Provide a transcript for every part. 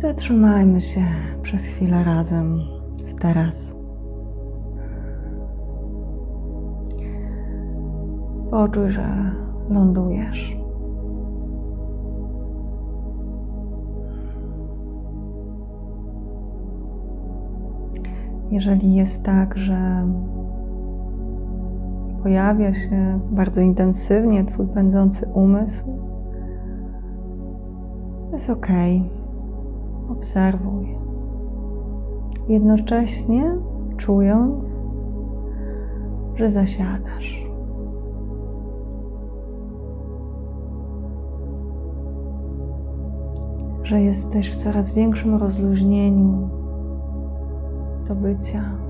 Zatrzymajmy się przez chwilę razem w teraz. Poczuj, że lądujesz. Jeżeli jest tak, że pojawia się bardzo intensywnie Twój pędzący umysł, jest ok. Obserwuj. Jednocześnie czując, że zasiadasz. Że jesteś w coraz większym rozluźnieniu do bycia.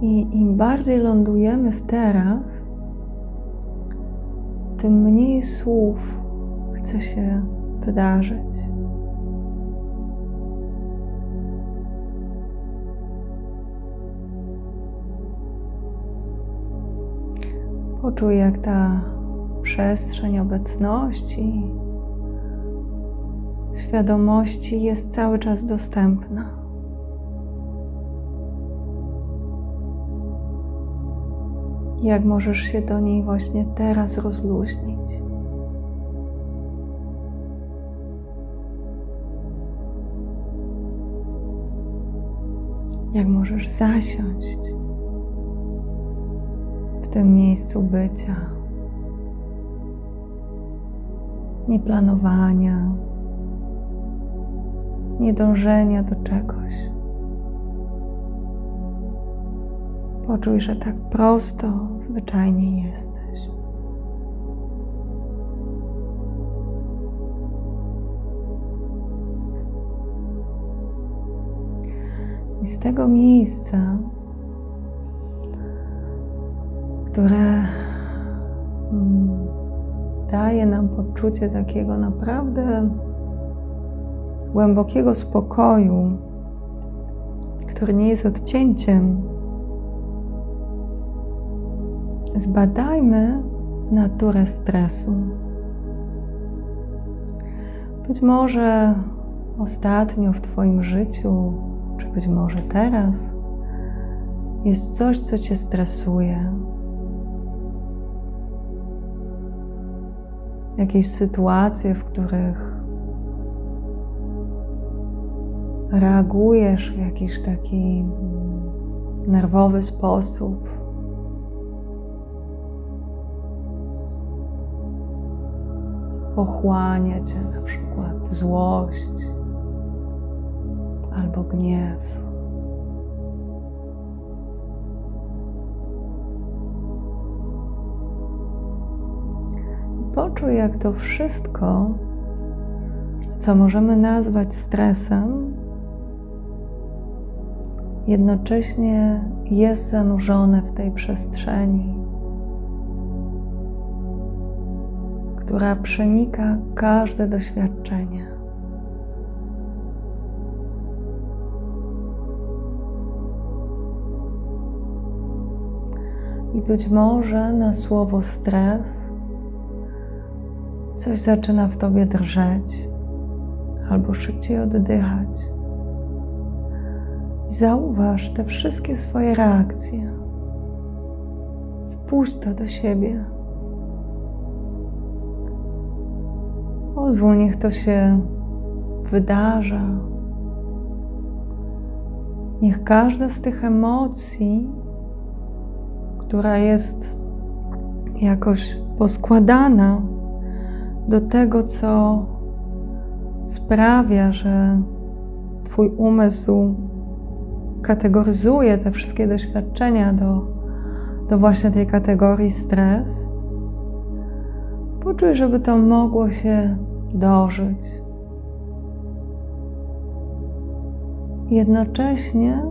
I im bardziej lądujemy w teraz, tym mniej słów chce się wydarzyć. Poczuj, jak ta przestrzeń obecności, świadomości jest cały czas dostępna. Jak możesz się do niej właśnie teraz rozluźnić. Jak możesz zasiąść w tym miejscu bycia, nieplanowania, niedążenia do czegoś. Poczuj, że tak prosto, zwyczajnie jesteś. I z tego miejsca, które mm, daje nam poczucie takiego naprawdę głębokiego spokoju, który nie jest odcięciem zbadajmy naturę stresu. Być może ostatnio w Twoim życiu, czy być może teraz, jest coś, co Cię stresuje. Jakieś sytuacje, w których reagujesz w jakiś taki nerwowy sposób, pochłania cię na przykład złość albo gniew. Poczuj, jak to wszystko, co możemy nazwać stresem, jednocześnie jest zanurzone w tej przestrzeni która przenika każde doświadczenie. I być może na słowo stres coś zaczyna w tobie drżeć albo szybciej oddychać. I zauważ te wszystkie swoje reakcje. Wpuść to do siebie. Pozwól, niech to się wydarza. Niech każda z tych emocji, która jest jakoś poskładana do tego, co sprawia, że Twój umysł kategoryzuje te wszystkie doświadczenia do, do właśnie tej kategorii stres, poczuj, żeby to mogło się dożyć. Jednocześnie,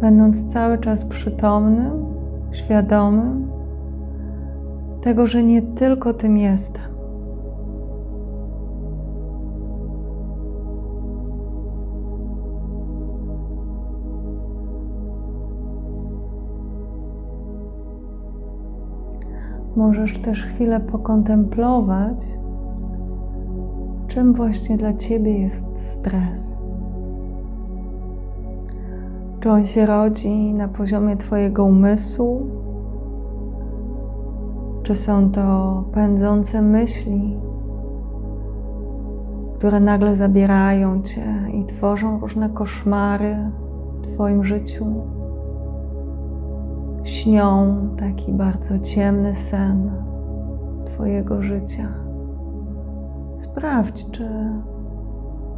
będąc cały czas przytomnym, świadomym tego, że nie tylko tym jestem. Możesz też chwilę pokontemplować czym właśnie dla ciebie jest stres. Czy on się rodzi na poziomie Twojego umysłu? Czy są to pędzące myśli, które nagle zabierają Cię i tworzą różne koszmary w Twoim życiu? Śnią taki bardzo ciemny sen Twojego życia. Sprawdź, czy,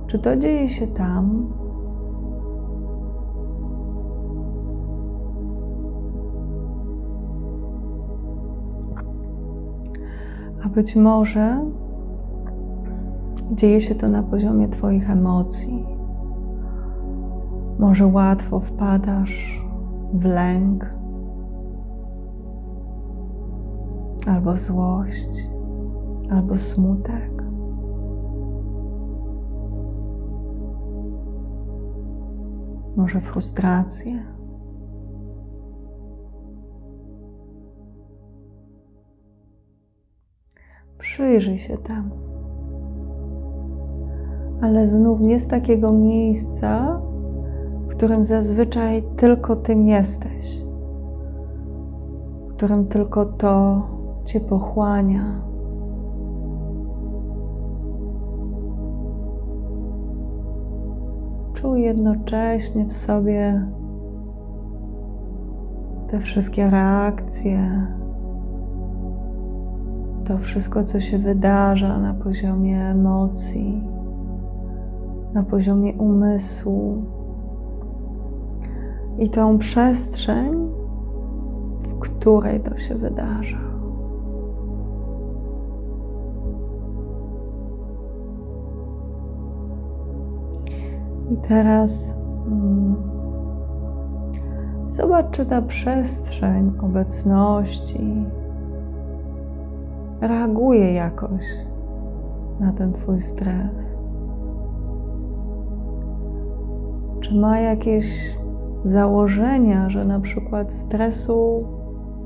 czy to dzieje się tam, A być może dzieje się to na poziomie Twoich emocji. Może łatwo wpadasz w lęk albo złość, albo smutek. Może frustrację. Przyjrzyj się temu. Ale znów nie z takiego miejsca, w którym zazwyczaj tylko tym jesteś, w którym tylko to cię pochłania. Czuj jednocześnie w sobie te wszystkie reakcje, to wszystko, co się wydarza na poziomie emocji, na poziomie umysłu i tą przestrzeń, w której to się wydarza. I teraz hmm, zobacz, czy ta przestrzeń obecności, reaguje jakoś na ten Twój stres? Czy ma jakieś założenia, że na przykład stresu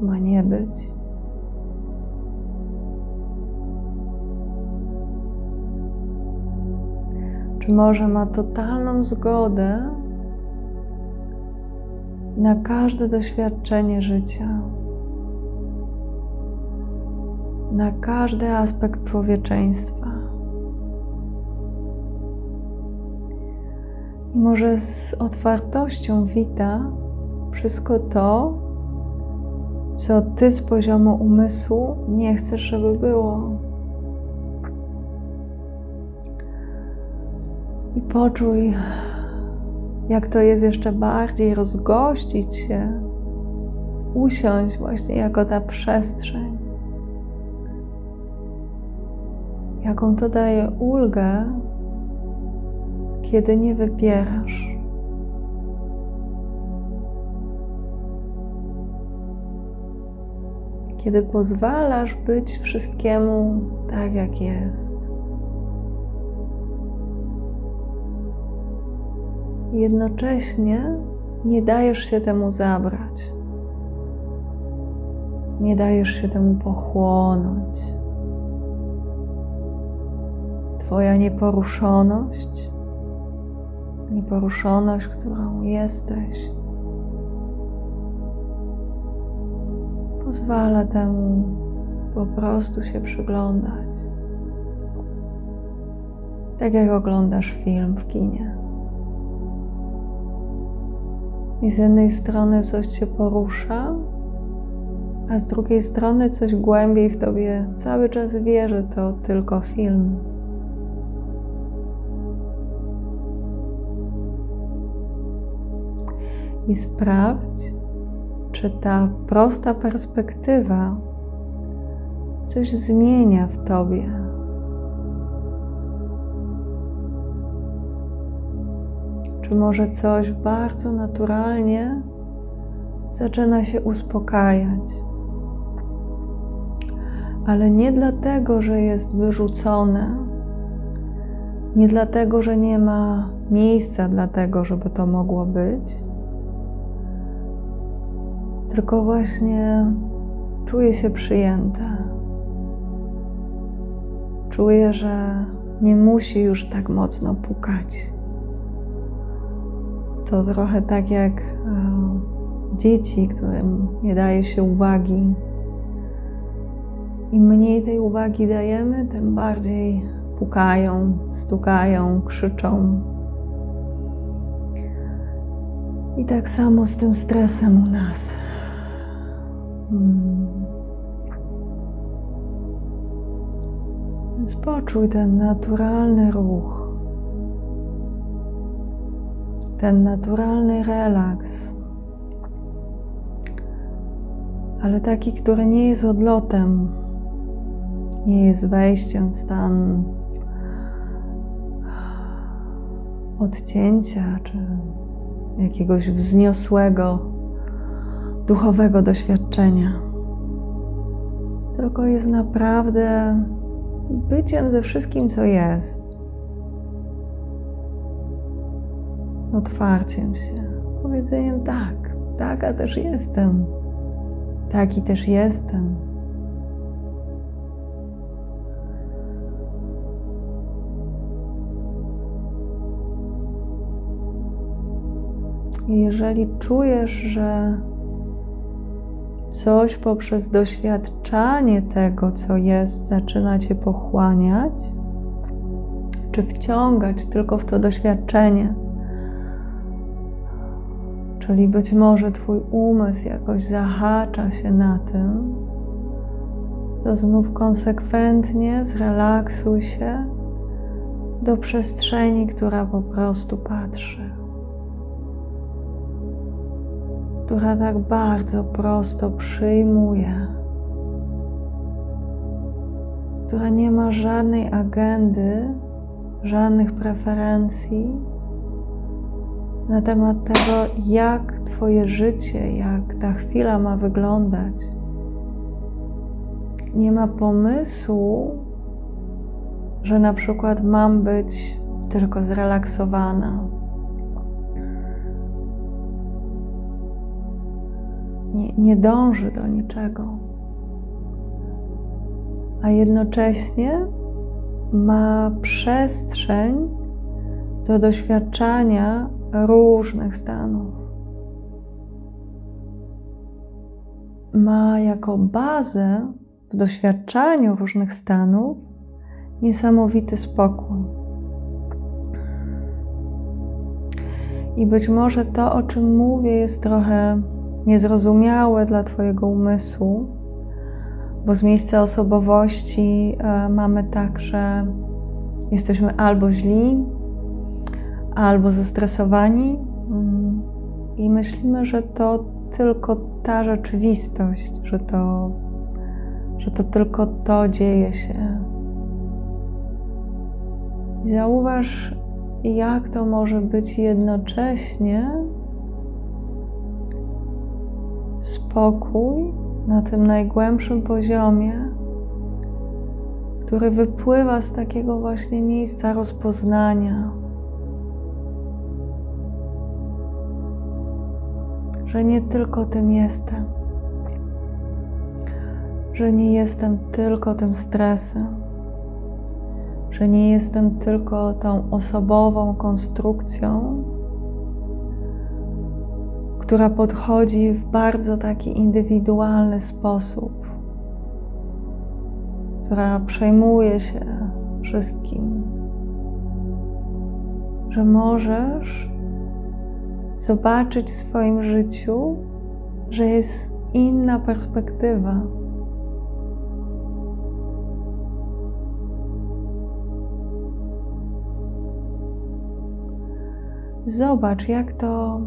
ma nie być? Może ma totalną zgodę na każde doświadczenie życia? na każdy aspekt człowieczeństwa. I może z otwartością wita wszystko to, co ty z poziomu umysłu nie chcesz, żeby było. I poczuj, jak to jest jeszcze bardziej rozgościć się, usiąść właśnie jako ta przestrzeń jaką to daje ulgę, kiedy nie wypierasz. Kiedy pozwalasz być wszystkiemu tak, jak jest. Jednocześnie nie dajesz się temu zabrać. Nie dajesz się temu pochłonąć. Twoja nieporuszoność, nieporuszoność, którą jesteś, pozwala temu po prostu się przyglądać. Tak jak oglądasz film w kinie. I z jednej strony coś cię porusza, a z drugiej strony coś głębiej w tobie cały czas wie, że to tylko film. i sprawdź, czy ta prosta perspektywa coś zmienia w tobie. Czy może coś bardzo naturalnie zaczyna się uspokajać, ale nie dlatego, że jest wyrzucone, nie dlatego, że nie ma miejsca dla tego, żeby to mogło być tylko właśnie czuję się przyjęta. Czuję, że nie musi już tak mocno pukać. To trochę tak jak e, dzieci, którym nie daje się uwagi. Im mniej tej uwagi dajemy, tym bardziej pukają, stukają, krzyczą. I tak samo z tym stresem u nas. Hmm. Więc poczuj ten naturalny ruch, ten naturalny relaks, ale taki, który nie jest odlotem, nie jest wejściem w stan odcięcia czy jakiegoś wzniosłego duchowego doświadczenia, tylko jest naprawdę byciem ze wszystkim, co jest. Otwarciem się, powiedzeniem tak, taka też jestem, taki też jestem. jeżeli czujesz, że coś poprzez doświadczanie tego, co jest, zaczyna cię pochłaniać, czy wciągać tylko w to doświadczenie, czyli być może Twój umysł jakoś zahacza się na tym, to znów konsekwentnie zrelaksuj się do przestrzeni, która po prostu patrzy. która tak bardzo prosto przyjmuje, która nie ma żadnej agendy, żadnych preferencji na temat tego, jak Twoje życie, jak ta chwila ma wyglądać. Nie ma pomysłu, że na przykład mam być tylko zrelaksowana, nie, nie dąży do niczego, a jednocześnie ma przestrzeń do doświadczania różnych stanów. Ma jako bazę w doświadczaniu różnych stanów niesamowity spokój. I być może to, o czym mówię, jest trochę niezrozumiałe dla Twojego umysłu, bo z miejsca osobowości e, mamy tak, że jesteśmy albo źli, albo zestresowani mm, i myślimy, że to tylko ta rzeczywistość, że to, że to tylko to dzieje się. Zauważ, jak to może być jednocześnie spokój na tym najgłębszym poziomie, który wypływa z takiego właśnie miejsca rozpoznania, że nie tylko tym jestem, że nie jestem tylko tym stresem, że nie jestem tylko tą osobową konstrukcją, która podchodzi w bardzo taki indywidualny sposób, która przejmuje się wszystkim, że możesz zobaczyć w swoim życiu, że jest inna perspektywa. Zobacz, jak to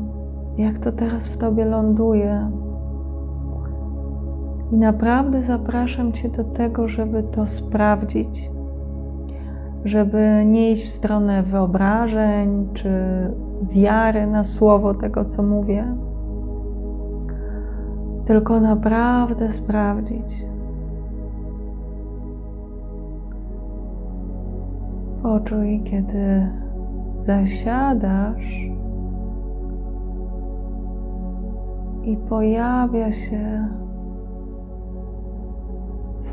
jak to teraz w Tobie ląduje. I naprawdę zapraszam Cię do tego, żeby to sprawdzić, żeby nie iść w stronę wyobrażeń czy wiary na słowo tego, co mówię, tylko naprawdę sprawdzić. Poczuj, kiedy zasiadasz i pojawia się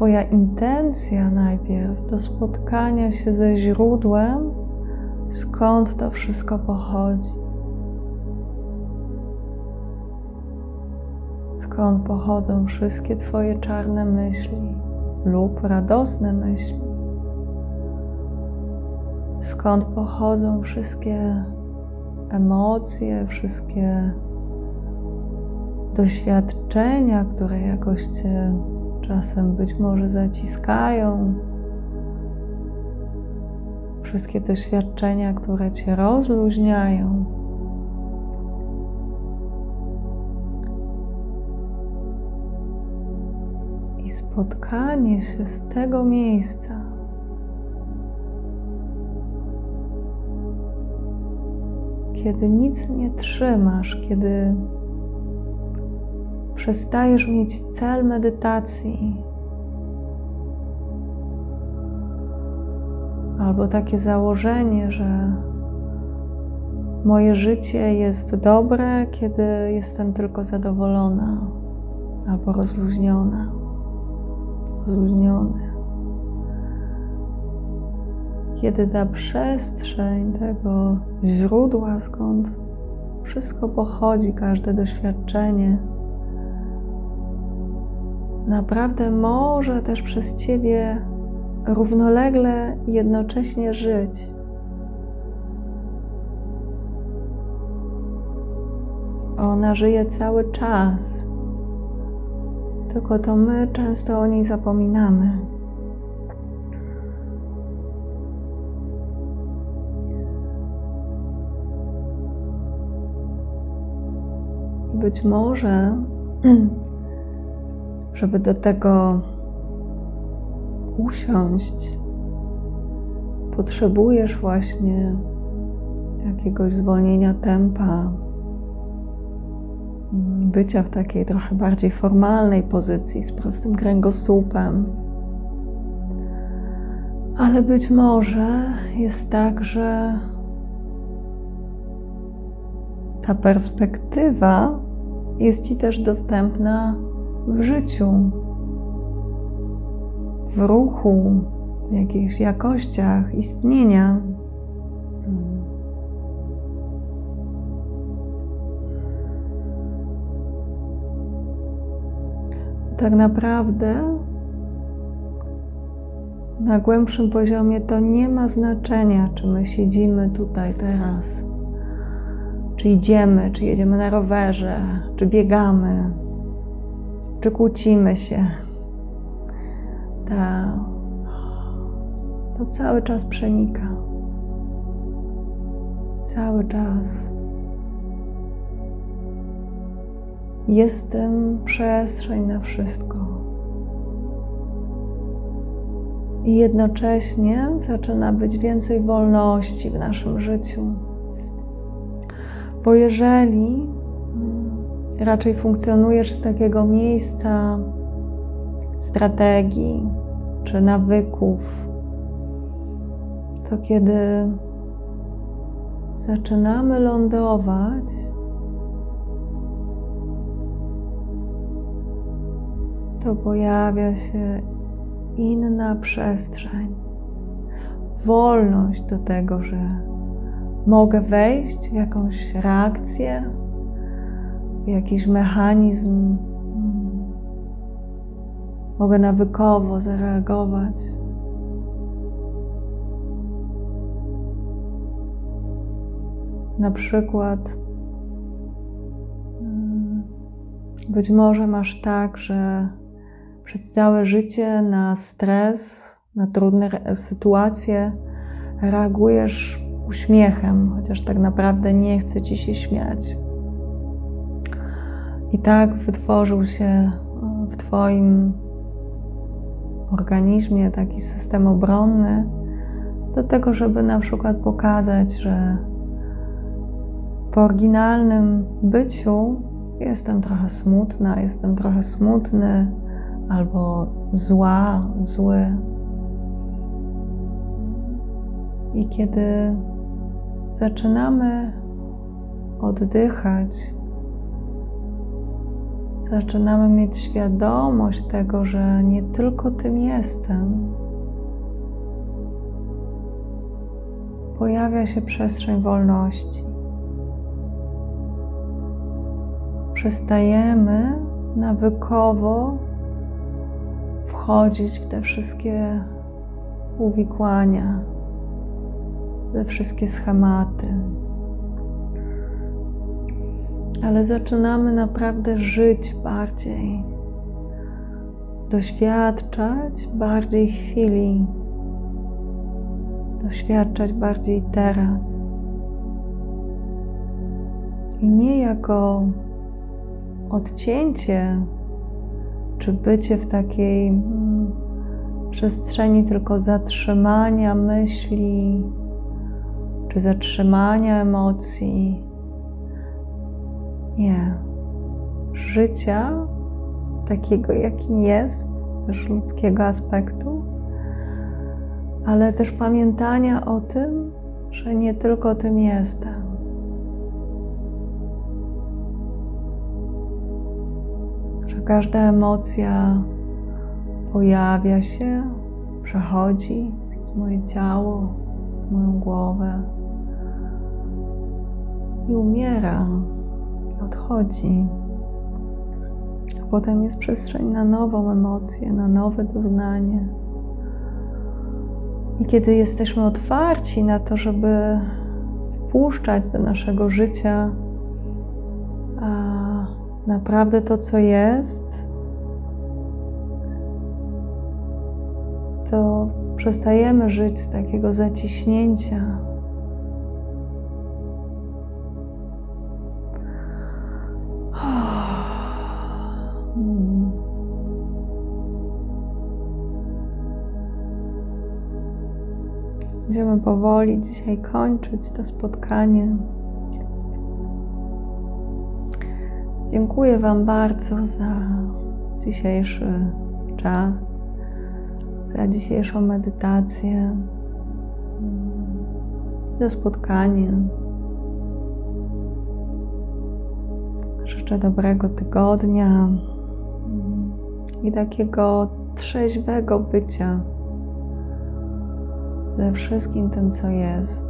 Twoja intencja najpierw do spotkania się ze źródłem, skąd to wszystko pochodzi. Skąd pochodzą wszystkie Twoje czarne myśli lub radosne myśli? Skąd pochodzą wszystkie emocje, wszystkie doświadczenia, które jakoś Cię czasem być może zaciskają, wszystkie doświadczenia, które Cię rozluźniają. I spotkanie się z tego miejsca. Kiedy nic nie trzymasz, kiedy przestajesz mieć cel medytacji, albo takie założenie, że moje życie jest dobre, kiedy jestem tylko zadowolona albo rozluźniona, rozluźniony. Kiedy ta przestrzeń tego źródła, skąd wszystko pochodzi, każde doświadczenie, naprawdę może też przez Ciebie równolegle jednocześnie żyć. Ona żyje cały czas, tylko to my często o niej zapominamy. Być może, żeby do tego usiąść, potrzebujesz właśnie jakiegoś zwolnienia tempa, bycia w takiej trochę bardziej formalnej pozycji z prostym kręgosłupem. Ale być może jest tak, że ta perspektywa jest Ci też dostępna w życiu, w ruchu, w jakichś jakościach istnienia. Tak naprawdę na głębszym poziomie to nie ma znaczenia, czy my siedzimy tutaj teraz, czy idziemy, czy jedziemy na rowerze, czy biegamy, czy kłócimy się ta, to cały czas przenika. Cały czas. Jest w tym przestrzeń na wszystko. I jednocześnie zaczyna być więcej wolności w naszym życiu. Bo jeżeli raczej funkcjonujesz z takiego miejsca strategii, czy nawyków, to kiedy zaczynamy lądować, to pojawia się inna przestrzeń, wolność do tego, że mogę wejść w jakąś reakcję, w jakiś mechanizm Mogę nawykowo zareagować. Na przykład, mm, być może masz tak, że przez całe życie na stres, na trudne sytuacje reagujesz uśmiechem, chociaż tak naprawdę nie chce ci się śmiać. I tak wytworzył się w Twoim organizmie taki system obronny do tego, żeby na przykład pokazać, że w oryginalnym byciu jestem trochę smutna, jestem trochę smutny albo zła, zły. I kiedy zaczynamy oddychać, zaczynamy mieć świadomość tego, że nie tylko tym jestem, pojawia się przestrzeń wolności. Przestajemy nawykowo wchodzić w te wszystkie uwikłania, te wszystkie schematy. Ale zaczynamy naprawdę żyć bardziej, doświadczać bardziej chwili, doświadczać bardziej teraz. I nie jako odcięcie czy bycie w takiej mm, przestrzeni tylko zatrzymania myśli, czy zatrzymania emocji. Nie. Życia takiego, jakim jest, też ludzkiego aspektu, ale też pamiętania o tym, że nie tylko tym jestem. Że każda emocja pojawia się, przechodzi przez moje ciało, moją głowę i umiera, odchodzi. Potem jest przestrzeń na nową emocję, na nowe doznanie. I kiedy jesteśmy otwarci na to, żeby wpuszczać do naszego życia naprawdę to, co jest, to przestajemy żyć z takiego zaciśnięcia. Będziemy powoli dzisiaj kończyć to spotkanie. Dziękuję Wam bardzo za dzisiejszy czas, za dzisiejszą medytację, za spotkanie. Życzę dobrego tygodnia i takiego trzeźwego bycia ze wszystkim tym, co jest,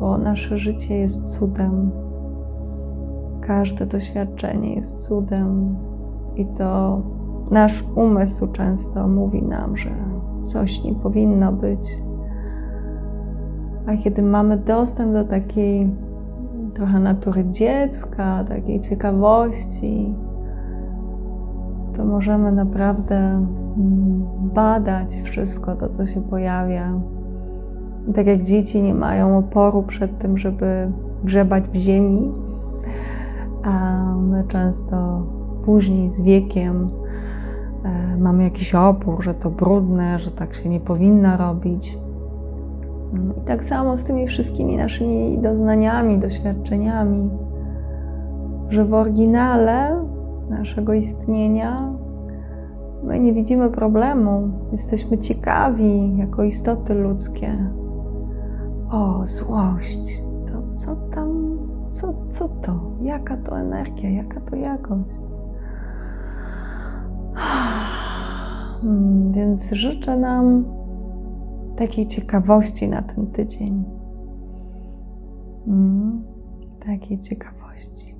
bo nasze życie jest cudem. Każde doświadczenie jest cudem, i to nasz umysł często mówi nam, że coś nie powinno być. A kiedy mamy dostęp do takiej trochę natury dziecka, takiej ciekawości, to możemy naprawdę mm, badać wszystko to, co się pojawia. tak jak dzieci nie mają oporu przed tym, żeby grzebać w ziemi, a my często później z wiekiem e, mamy jakiś opór, że to brudne, że tak się nie powinno robić. I tak samo z tymi wszystkimi naszymi doznaniami, doświadczeniami, że w oryginale naszego istnienia my nie widzimy problemu, jesteśmy ciekawi jako istoty ludzkie. O, złość, to co tam, co, co to, jaka to energia, jaka to jakość. Hmm, więc życzę nam takiej ciekawości na ten tydzień. Mm, takiej ciekawości.